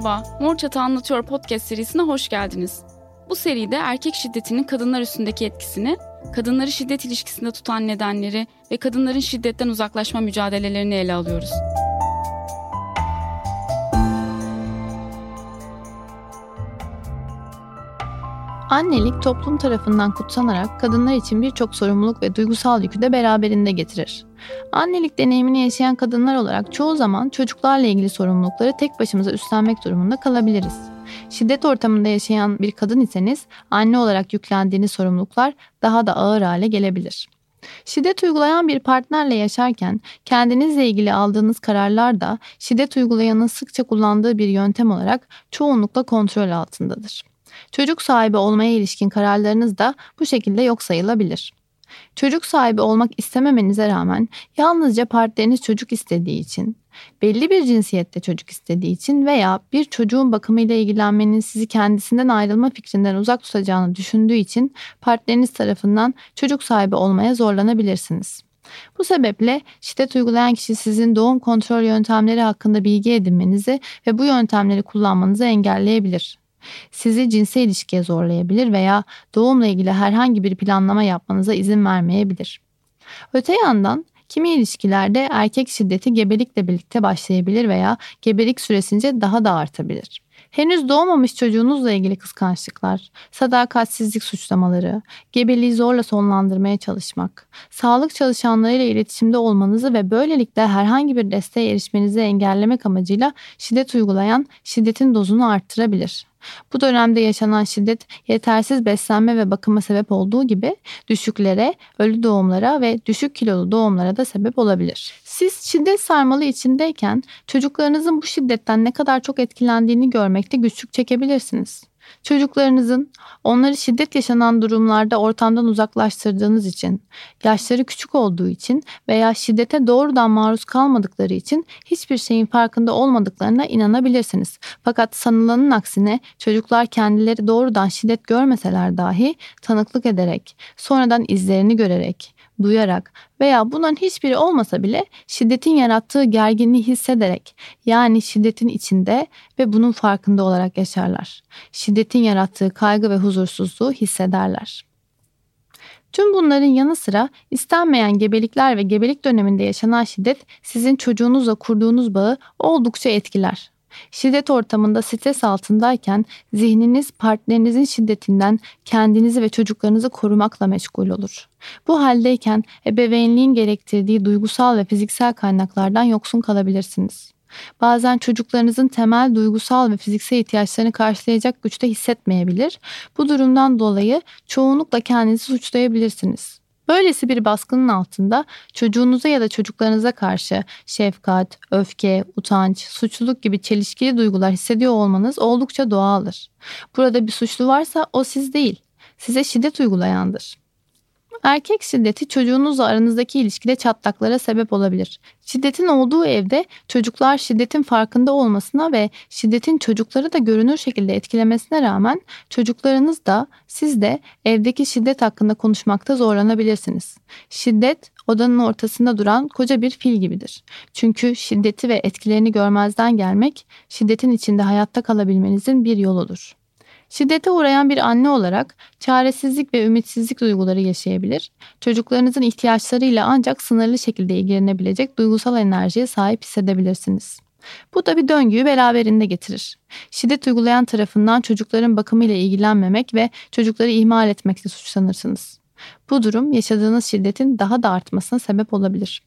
Merhaba, Mor Çatı Anlatıyor podcast serisine hoş geldiniz. Bu seride erkek şiddetinin kadınlar üstündeki etkisini, kadınları şiddet ilişkisinde tutan nedenleri ve kadınların şiddetten uzaklaşma mücadelelerini ele alıyoruz. Annelik toplum tarafından kutsanarak kadınlar için birçok sorumluluk ve duygusal yükü de beraberinde getirir. Annelik deneyimini yaşayan kadınlar olarak çoğu zaman çocuklarla ilgili sorumlulukları tek başımıza üstlenmek durumunda kalabiliriz. Şiddet ortamında yaşayan bir kadın iseniz anne olarak yüklendiğiniz sorumluluklar daha da ağır hale gelebilir. Şiddet uygulayan bir partnerle yaşarken kendinizle ilgili aldığınız kararlar da şiddet uygulayanın sıkça kullandığı bir yöntem olarak çoğunlukla kontrol altındadır. Çocuk sahibi olmaya ilişkin kararlarınız da bu şekilde yok sayılabilir. Çocuk sahibi olmak istememenize rağmen yalnızca partneriniz çocuk istediği için, belli bir cinsiyette çocuk istediği için veya bir çocuğun bakımıyla ilgilenmenin sizi kendisinden ayrılma fikrinden uzak tutacağını düşündüğü için partneriniz tarafından çocuk sahibi olmaya zorlanabilirsiniz. Bu sebeple şiddet uygulayan kişi sizin doğum kontrol yöntemleri hakkında bilgi edinmenizi ve bu yöntemleri kullanmanızı engelleyebilir sizi cinsel ilişkiye zorlayabilir veya doğumla ilgili herhangi bir planlama yapmanıza izin vermeyebilir. Öte yandan kimi ilişkilerde erkek şiddeti gebelikle birlikte başlayabilir veya gebelik süresince daha da artabilir. Henüz doğmamış çocuğunuzla ilgili kıskançlıklar, sadakatsizlik suçlamaları, gebeliği zorla sonlandırmaya çalışmak, sağlık çalışanlarıyla iletişimde olmanızı ve böylelikle herhangi bir desteğe erişmenizi engellemek amacıyla şiddet uygulayan şiddetin dozunu arttırabilir. Bu dönemde yaşanan şiddet yetersiz beslenme ve bakıma sebep olduğu gibi düşüklere, ölü doğumlara ve düşük kilolu doğumlara da sebep olabilir. Siz şiddet sarmalı içindeyken çocuklarınızın bu şiddetten ne kadar çok etkilendiğini görmekte güçlük çekebilirsiniz. Çocuklarınızın onları şiddet yaşanan durumlarda ortamdan uzaklaştırdığınız için, yaşları küçük olduğu için veya şiddete doğrudan maruz kalmadıkları için hiçbir şeyin farkında olmadıklarına inanabilirsiniz. Fakat sanılanın aksine çocuklar kendileri doğrudan şiddet görmeseler dahi tanıklık ederek, sonradan izlerini görerek, duyarak veya bunların hiçbiri olmasa bile şiddetin yarattığı gerginliği hissederek yani şiddetin içinde ve bunun farkında olarak yaşarlar. Şiddetin yarattığı kaygı ve huzursuzluğu hissederler. Tüm bunların yanı sıra istenmeyen gebelikler ve gebelik döneminde yaşanan şiddet sizin çocuğunuzla kurduğunuz bağı oldukça etkiler. Şiddet ortamında stres altındayken zihniniz partnerinizin şiddetinden kendinizi ve çocuklarınızı korumakla meşgul olur. Bu haldeyken ebeveynliğin gerektirdiği duygusal ve fiziksel kaynaklardan yoksun kalabilirsiniz. Bazen çocuklarınızın temel duygusal ve fiziksel ihtiyaçlarını karşılayacak güçte hissetmeyebilir. Bu durumdan dolayı çoğunlukla kendinizi suçlayabilirsiniz. Böylesi bir baskının altında çocuğunuza ya da çocuklarınıza karşı şefkat, öfke, utanç, suçluluk gibi çelişkili duygular hissediyor olmanız oldukça doğaldır. Burada bir suçlu varsa o siz değil, size şiddet uygulayandır. Erkek şiddeti çocuğunuzla aranızdaki ilişkide çatlaklara sebep olabilir. Şiddetin olduğu evde çocuklar şiddetin farkında olmasına ve şiddetin çocukları da görünür şekilde etkilemesine rağmen çocuklarınız da siz de evdeki şiddet hakkında konuşmakta zorlanabilirsiniz. Şiddet odanın ortasında duran koca bir fil gibidir. Çünkü şiddeti ve etkilerini görmezden gelmek şiddetin içinde hayatta kalabilmenizin bir yoludur. Şiddete uğrayan bir anne olarak çaresizlik ve ümitsizlik duyguları yaşayabilir. Çocuklarınızın ihtiyaçlarıyla ancak sınırlı şekilde ilgilenebilecek duygusal enerjiye sahip hissedebilirsiniz. Bu da bir döngüyü beraberinde getirir. Şiddet uygulayan tarafından çocukların bakımıyla ilgilenmemek ve çocukları ihmal etmekle suçlanırsınız. Bu durum yaşadığınız şiddetin daha da artmasına sebep olabilir.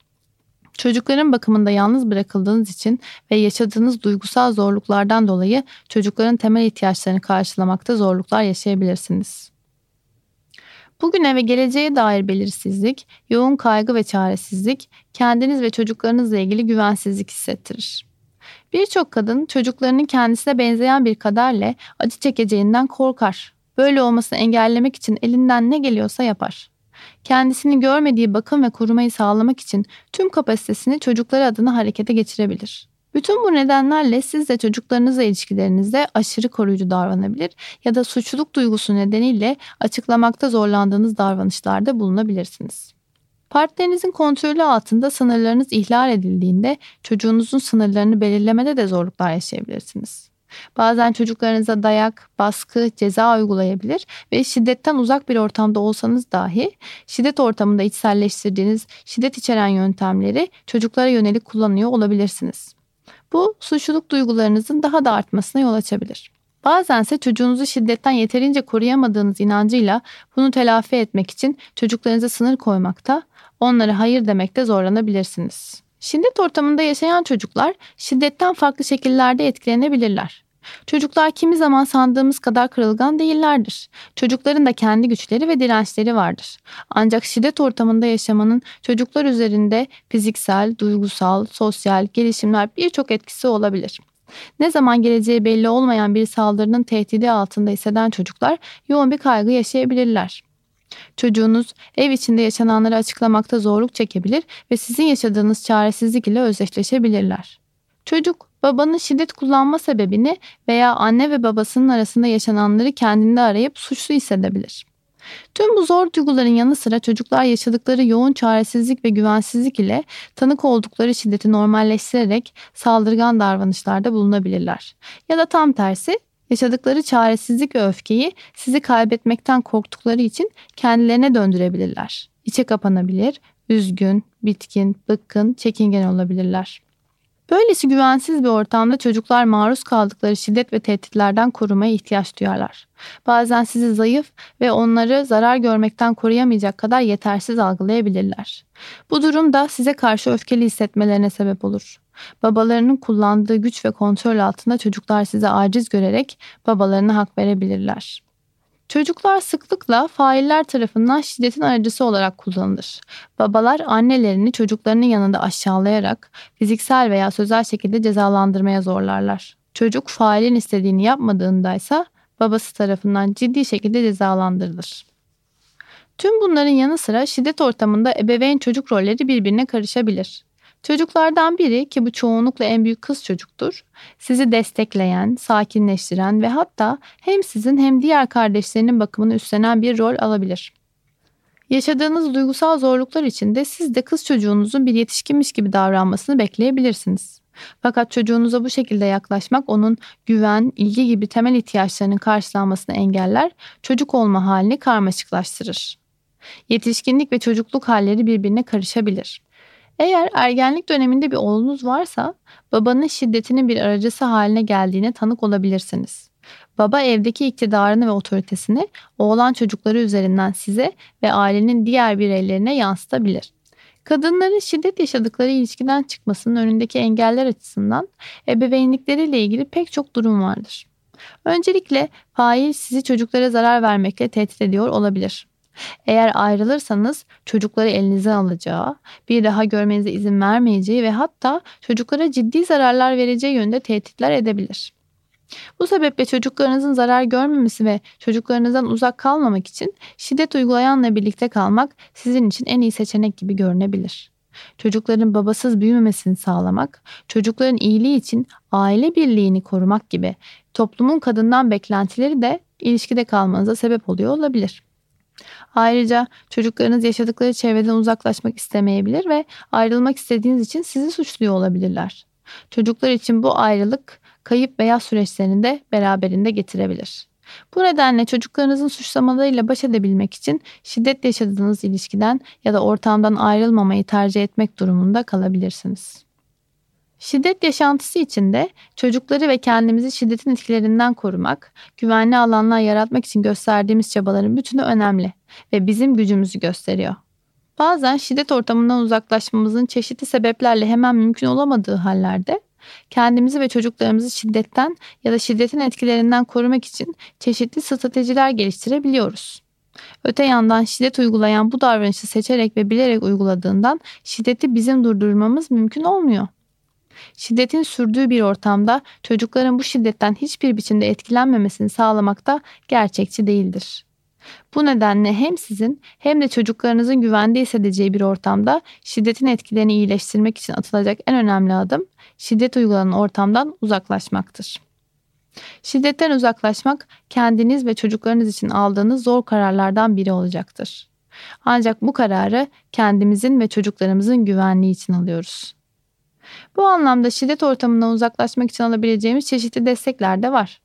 Çocukların bakımında yalnız bırakıldığınız için ve yaşadığınız duygusal zorluklardan dolayı çocukların temel ihtiyaçlarını karşılamakta zorluklar yaşayabilirsiniz. Bugüne ve geleceğe dair belirsizlik, yoğun kaygı ve çaresizlik kendiniz ve çocuklarınızla ilgili güvensizlik hissettirir. Birçok kadın çocuklarının kendisine benzeyen bir kaderle acı çekeceğinden korkar. Böyle olmasını engellemek için elinden ne geliyorsa yapar kendisini görmediği bakım ve korumayı sağlamak için tüm kapasitesini çocukları adına harekete geçirebilir. Bütün bu nedenlerle siz de çocuklarınızla ilişkilerinizde aşırı koruyucu davranabilir ya da suçluluk duygusu nedeniyle açıklamakta zorlandığınız davranışlarda bulunabilirsiniz. Partnerinizin kontrolü altında sınırlarınız ihlal edildiğinde çocuğunuzun sınırlarını belirlemede de zorluklar yaşayabilirsiniz. Bazen çocuklarınıza dayak, baskı, ceza uygulayabilir ve şiddetten uzak bir ortamda olsanız dahi şiddet ortamında içselleştirdiğiniz şiddet içeren yöntemleri çocuklara yönelik kullanıyor olabilirsiniz. Bu suçluluk duygularınızın daha da artmasına yol açabilir. Bazense çocuğunuzu şiddetten yeterince koruyamadığınız inancıyla bunu telafi etmek için çocuklarınıza sınır koymakta, onlara hayır demekte zorlanabilirsiniz. Şiddet ortamında yaşayan çocuklar şiddetten farklı şekillerde etkilenebilirler. Çocuklar kimi zaman sandığımız kadar kırılgan değillerdir. Çocukların da kendi güçleri ve dirençleri vardır. Ancak şiddet ortamında yaşamanın çocuklar üzerinde fiziksel, duygusal, sosyal gelişimler birçok etkisi olabilir. Ne zaman geleceği belli olmayan bir saldırının tehdidi altında hisseden çocuklar yoğun bir kaygı yaşayabilirler. Çocuğunuz ev içinde yaşananları açıklamakta zorluk çekebilir ve sizin yaşadığınız çaresizlik ile özdeşleşebilirler. Çocuk babanın şiddet kullanma sebebini veya anne ve babasının arasında yaşananları kendinde arayıp suçlu hissedebilir. Tüm bu zor duyguların yanı sıra çocuklar yaşadıkları yoğun çaresizlik ve güvensizlik ile tanık oldukları şiddeti normalleştirerek saldırgan davranışlarda bulunabilirler. Ya da tam tersi yaşadıkları çaresizlik ve öfkeyi sizi kaybetmekten korktukları için kendilerine döndürebilirler. İçe kapanabilir, üzgün, bitkin, bıkkın, çekingen olabilirler. Böylesi güvensiz bir ortamda çocuklar maruz kaldıkları şiddet ve tehditlerden korumaya ihtiyaç duyarlar. Bazen sizi zayıf ve onları zarar görmekten koruyamayacak kadar yetersiz algılayabilirler. Bu durum da size karşı öfkeli hissetmelerine sebep olur. Babalarının kullandığı güç ve kontrol altında çocuklar size aciz görerek babalarına hak verebilirler. Çocuklar sıklıkla failler tarafından şiddetin aracısı olarak kullanılır. Babalar annelerini çocuklarının yanında aşağılayarak fiziksel veya sözel şekilde cezalandırmaya zorlarlar. Çocuk failin istediğini yapmadığında ise babası tarafından ciddi şekilde cezalandırılır. Tüm bunların yanı sıra şiddet ortamında ebeveyn çocuk rolleri birbirine karışabilir. Çocuklardan biri ki bu çoğunlukla en büyük kız çocuktur. Sizi destekleyen, sakinleştiren ve hatta hem sizin hem diğer kardeşlerinin bakımını üstlenen bir rol alabilir. Yaşadığınız duygusal zorluklar içinde siz de kız çocuğunuzun bir yetişkinmiş gibi davranmasını bekleyebilirsiniz. Fakat çocuğunuza bu şekilde yaklaşmak onun güven, ilgi gibi temel ihtiyaçlarının karşılanmasını engeller, çocuk olma halini karmaşıklaştırır. Yetişkinlik ve çocukluk halleri birbirine karışabilir. Eğer ergenlik döneminde bir oğlunuz varsa babanın şiddetinin bir aracısı haline geldiğine tanık olabilirsiniz. Baba evdeki iktidarını ve otoritesini oğlan çocukları üzerinden size ve ailenin diğer bireylerine yansıtabilir. Kadınların şiddet yaşadıkları ilişkiden çıkmasının önündeki engeller açısından ebeveynlikleriyle ilgili pek çok durum vardır. Öncelikle fail sizi çocuklara zarar vermekle tehdit ediyor olabilir. Eğer ayrılırsanız çocukları elinize alacağı, bir daha görmenize izin vermeyeceği ve hatta çocuklara ciddi zararlar vereceği yönde tehditler edebilir. Bu sebeple çocuklarınızın zarar görmemesi ve çocuklarınızdan uzak kalmamak için şiddet uygulayanla birlikte kalmak sizin için en iyi seçenek gibi görünebilir. Çocukların babasız büyümemesini sağlamak, çocukların iyiliği için aile birliğini korumak gibi toplumun kadından beklentileri de ilişkide kalmanıza sebep oluyor olabilir. Ayrıca çocuklarınız yaşadıkları çevreden uzaklaşmak istemeyebilir ve ayrılmak istediğiniz için sizi suçluyor olabilirler. Çocuklar için bu ayrılık kayıp veya süreçlerini de beraberinde getirebilir. Bu nedenle çocuklarınızın suçlamalarıyla baş edebilmek için şiddet yaşadığınız ilişkiden ya da ortamdan ayrılmamayı tercih etmek durumunda kalabilirsiniz. Şiddet yaşantısı içinde çocukları ve kendimizi şiddetin etkilerinden korumak, güvenli alanlar yaratmak için gösterdiğimiz çabaların bütünü önemli ve bizim gücümüzü gösteriyor. Bazen şiddet ortamından uzaklaşmamızın çeşitli sebeplerle hemen mümkün olamadığı hallerde kendimizi ve çocuklarımızı şiddetten ya da şiddetin etkilerinden korumak için çeşitli stratejiler geliştirebiliyoruz. Öte yandan şiddet uygulayan bu davranışı seçerek ve bilerek uyguladığından şiddeti bizim durdurmamız mümkün olmuyor. Şiddetin sürdüğü bir ortamda çocukların bu şiddetten hiçbir biçimde etkilenmemesini sağlamak da gerçekçi değildir. Bu nedenle hem sizin hem de çocuklarınızın güvende hissedeceği bir ortamda şiddetin etkilerini iyileştirmek için atılacak en önemli adım şiddet uygulanan ortamdan uzaklaşmaktır. Şiddetten uzaklaşmak kendiniz ve çocuklarınız için aldığınız zor kararlardan biri olacaktır. Ancak bu kararı kendimizin ve çocuklarımızın güvenliği için alıyoruz. Bu anlamda şiddet ortamından uzaklaşmak için alabileceğimiz çeşitli destekler de var.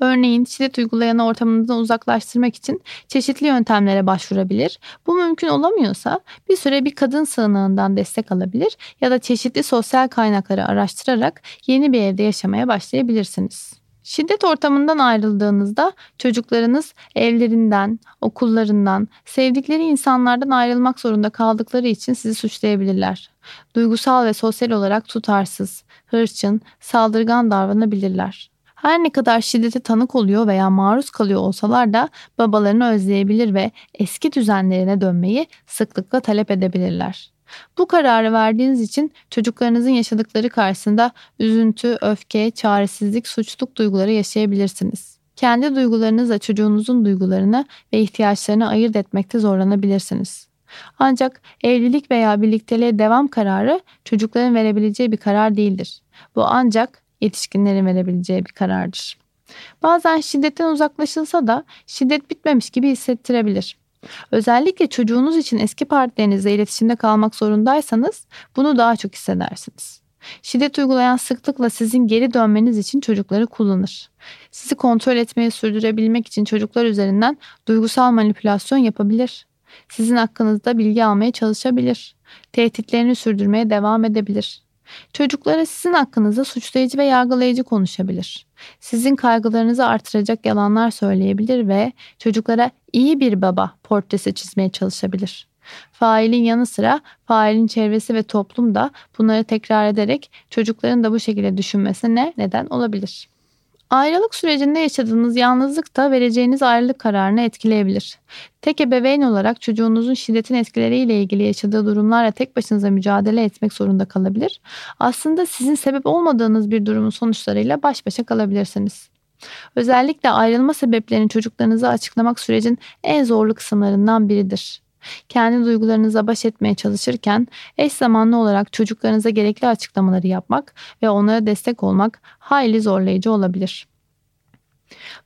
Örneğin şiddet uygulayan ortamından uzaklaştırmak için çeşitli yöntemlere başvurabilir. Bu mümkün olamıyorsa bir süre bir kadın sığınağından destek alabilir ya da çeşitli sosyal kaynakları araştırarak yeni bir evde yaşamaya başlayabilirsiniz. Şiddet ortamından ayrıldığınızda çocuklarınız evlerinden, okullarından, sevdikleri insanlardan ayrılmak zorunda kaldıkları için sizi suçlayabilirler. Duygusal ve sosyal olarak tutarsız, hırçın, saldırgan davranabilirler. Her ne kadar şiddete tanık oluyor veya maruz kalıyor olsalar da babalarını özleyebilir ve eski düzenlerine dönmeyi sıklıkla talep edebilirler. Bu kararı verdiğiniz için çocuklarınızın yaşadıkları karşısında üzüntü, öfke, çaresizlik, suçluluk duyguları yaşayabilirsiniz. Kendi duygularınızla çocuğunuzun duygularını ve ihtiyaçlarını ayırt etmekte zorlanabilirsiniz. Ancak evlilik veya birlikteliğe devam kararı çocukların verebileceği bir karar değildir. Bu ancak yetişkinlerin verebileceği bir karardır. Bazen şiddetten uzaklaşılsa da şiddet bitmemiş gibi hissettirebilir. Özellikle çocuğunuz için eski partnerinizle iletişimde kalmak zorundaysanız bunu daha çok hissedersiniz. Şiddet uygulayan sıklıkla sizin geri dönmeniz için çocukları kullanır. Sizi kontrol etmeye sürdürebilmek için çocuklar üzerinden duygusal manipülasyon yapabilir. Sizin hakkınızda bilgi almaya çalışabilir. Tehditlerini sürdürmeye devam edebilir. Çocuklara sizin hakkınızda suçlayıcı ve yargılayıcı konuşabilir. Sizin kaygılarınızı artıracak yalanlar söyleyebilir ve çocuklara iyi bir baba portresi çizmeye çalışabilir. Failin yanı sıra failin çevresi ve toplum da bunları tekrar ederek çocukların da bu şekilde düşünmesine neden olabilir. Ayrılık sürecinde yaşadığınız yalnızlık da vereceğiniz ayrılık kararını etkileyebilir. Tek ebeveyn olarak çocuğunuzun şiddetin etkileriyle ilgili yaşadığı durumlarla tek başınıza mücadele etmek zorunda kalabilir. Aslında sizin sebep olmadığınız bir durumun sonuçlarıyla baş başa kalabilirsiniz. Özellikle ayrılma sebeplerini çocuklarınıza açıklamak sürecin en zorlu kısımlarından biridir. Kendi duygularınıza baş etmeye çalışırken eş zamanlı olarak çocuklarınıza gerekli açıklamaları yapmak ve onlara destek olmak hayli zorlayıcı olabilir.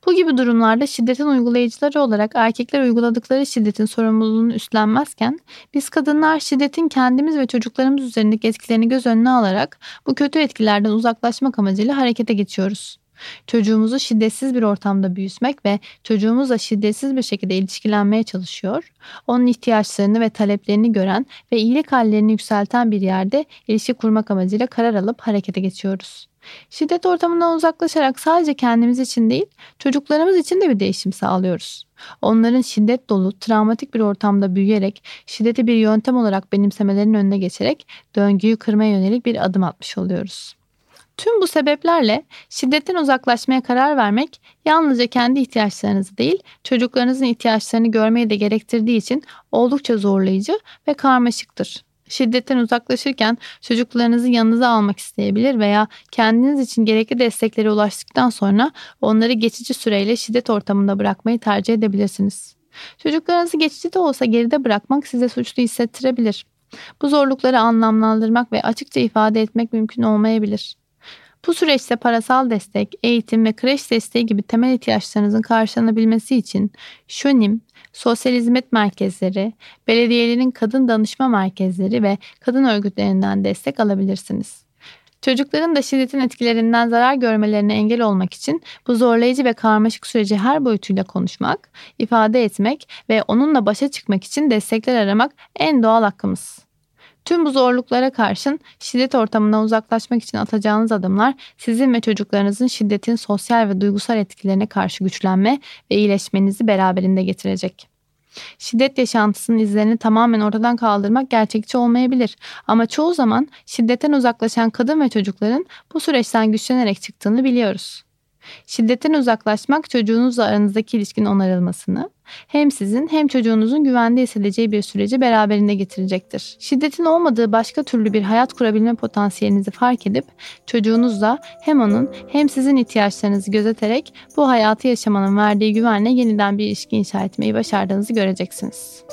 Bu gibi durumlarda şiddetin uygulayıcıları olarak erkekler uyguladıkları şiddetin sorumluluğunu üstlenmezken biz kadınlar şiddetin kendimiz ve çocuklarımız üzerindeki etkilerini göz önüne alarak bu kötü etkilerden uzaklaşmak amacıyla harekete geçiyoruz. Çocuğumuzu şiddetsiz bir ortamda büyütmek ve çocuğumuzla şiddetsiz bir şekilde ilişkilenmeye çalışıyor. Onun ihtiyaçlarını ve taleplerini gören ve iyilik hallerini yükselten bir yerde ilişki kurmak amacıyla karar alıp harekete geçiyoruz. Şiddet ortamından uzaklaşarak sadece kendimiz için değil, çocuklarımız için de bir değişim sağlıyoruz. Onların şiddet dolu, travmatik bir ortamda büyüyerek, şiddeti bir yöntem olarak benimsemelerinin önüne geçerek döngüyü kırmaya yönelik bir adım atmış oluyoruz. Tüm bu sebeplerle şiddetten uzaklaşmaya karar vermek yalnızca kendi ihtiyaçlarınızı değil, çocuklarınızın ihtiyaçlarını görmeyi de gerektirdiği için oldukça zorlayıcı ve karmaşıktır. Şiddetten uzaklaşırken çocuklarınızı yanınıza almak isteyebilir veya kendiniz için gerekli desteklere ulaştıktan sonra onları geçici süreyle şiddet ortamında bırakmayı tercih edebilirsiniz. Çocuklarınızı geçici de olsa geride bırakmak size suçlu hissettirebilir. Bu zorlukları anlamlandırmak ve açıkça ifade etmek mümkün olmayabilir. Bu süreçte parasal destek, eğitim ve kreş desteği gibi temel ihtiyaçlarınızın karşılanabilmesi için Şunim, sosyal hizmet merkezleri, belediyelerin kadın danışma merkezleri ve kadın örgütlerinden destek alabilirsiniz. Çocukların da şiddetin etkilerinden zarar görmelerine engel olmak için bu zorlayıcı ve karmaşık süreci her boyutuyla konuşmak, ifade etmek ve onunla başa çıkmak için destekler aramak en doğal hakkımız. Tüm bu zorluklara karşın şiddet ortamından uzaklaşmak için atacağınız adımlar sizin ve çocuklarınızın şiddetin sosyal ve duygusal etkilerine karşı güçlenme ve iyileşmenizi beraberinde getirecek. Şiddet yaşantısının izlerini tamamen ortadan kaldırmak gerçekçi olmayabilir ama çoğu zaman şiddetten uzaklaşan kadın ve çocukların bu süreçten güçlenerek çıktığını biliyoruz. Şiddetten uzaklaşmak çocuğunuzla aranızdaki ilişkinin onarılmasını, hem sizin hem çocuğunuzun güvende hissedeceği bir süreci beraberinde getirecektir. Şiddetin olmadığı başka türlü bir hayat kurabilme potansiyelinizi fark edip çocuğunuzla hem onun hem sizin ihtiyaçlarınızı gözeterek bu hayatı yaşamanın verdiği güvenle yeniden bir ilişki inşa etmeyi başardığınızı göreceksiniz.